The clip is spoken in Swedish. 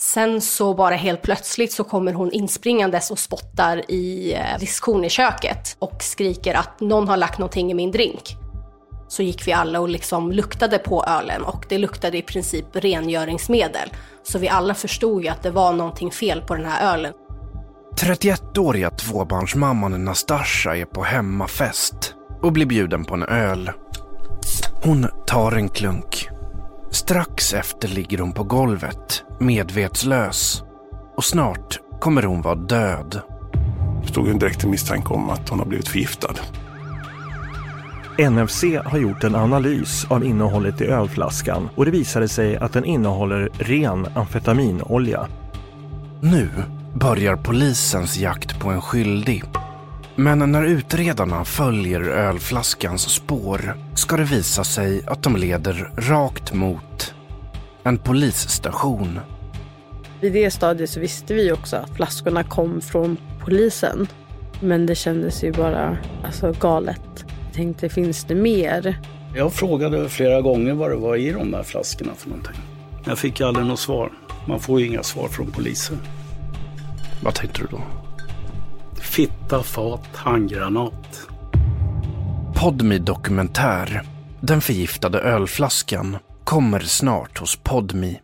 Sen så bara helt plötsligt så kommer hon inspringandes och spottar i eh, diskon i köket och skriker att någon har lagt någonting i min drink. Så gick vi alla och liksom luktade på ölen och det luktade i princip rengöringsmedel. Så vi alla förstod ju att det var någonting fel på den här ölen. 31-åriga tvåbarnsmamman Nastasja är på hemmafest och blir bjuden på en öl. Hon tar en klunk. Strax efter ligger hon på golvet, medvetslös. Och snart kommer hon vara död. Det stod en direkt misstanke om att hon har blivit förgiftad. NFC har gjort en analys av innehållet i ölflaskan och det visade sig att den innehåller ren amfetaminolja. Nu börjar polisens jakt på en skyldig. Men när utredarna följer ölflaskans spår ska det visa sig att de leder rakt mot en polisstation. Vid det stadiet så visste vi också att flaskorna kom från polisen. Men det kändes ju bara alltså, galet. Jag tänkte, finns det mer? Jag frågade flera gånger vad det var i de där flaskorna för någonting. Jag fick aldrig något svar. Man får ju inga svar från polisen. Vad tänkte du då? Fitta, fat, handgranat. Podmi Dokumentär. Den förgiftade ölflaskan kommer snart hos Podmi.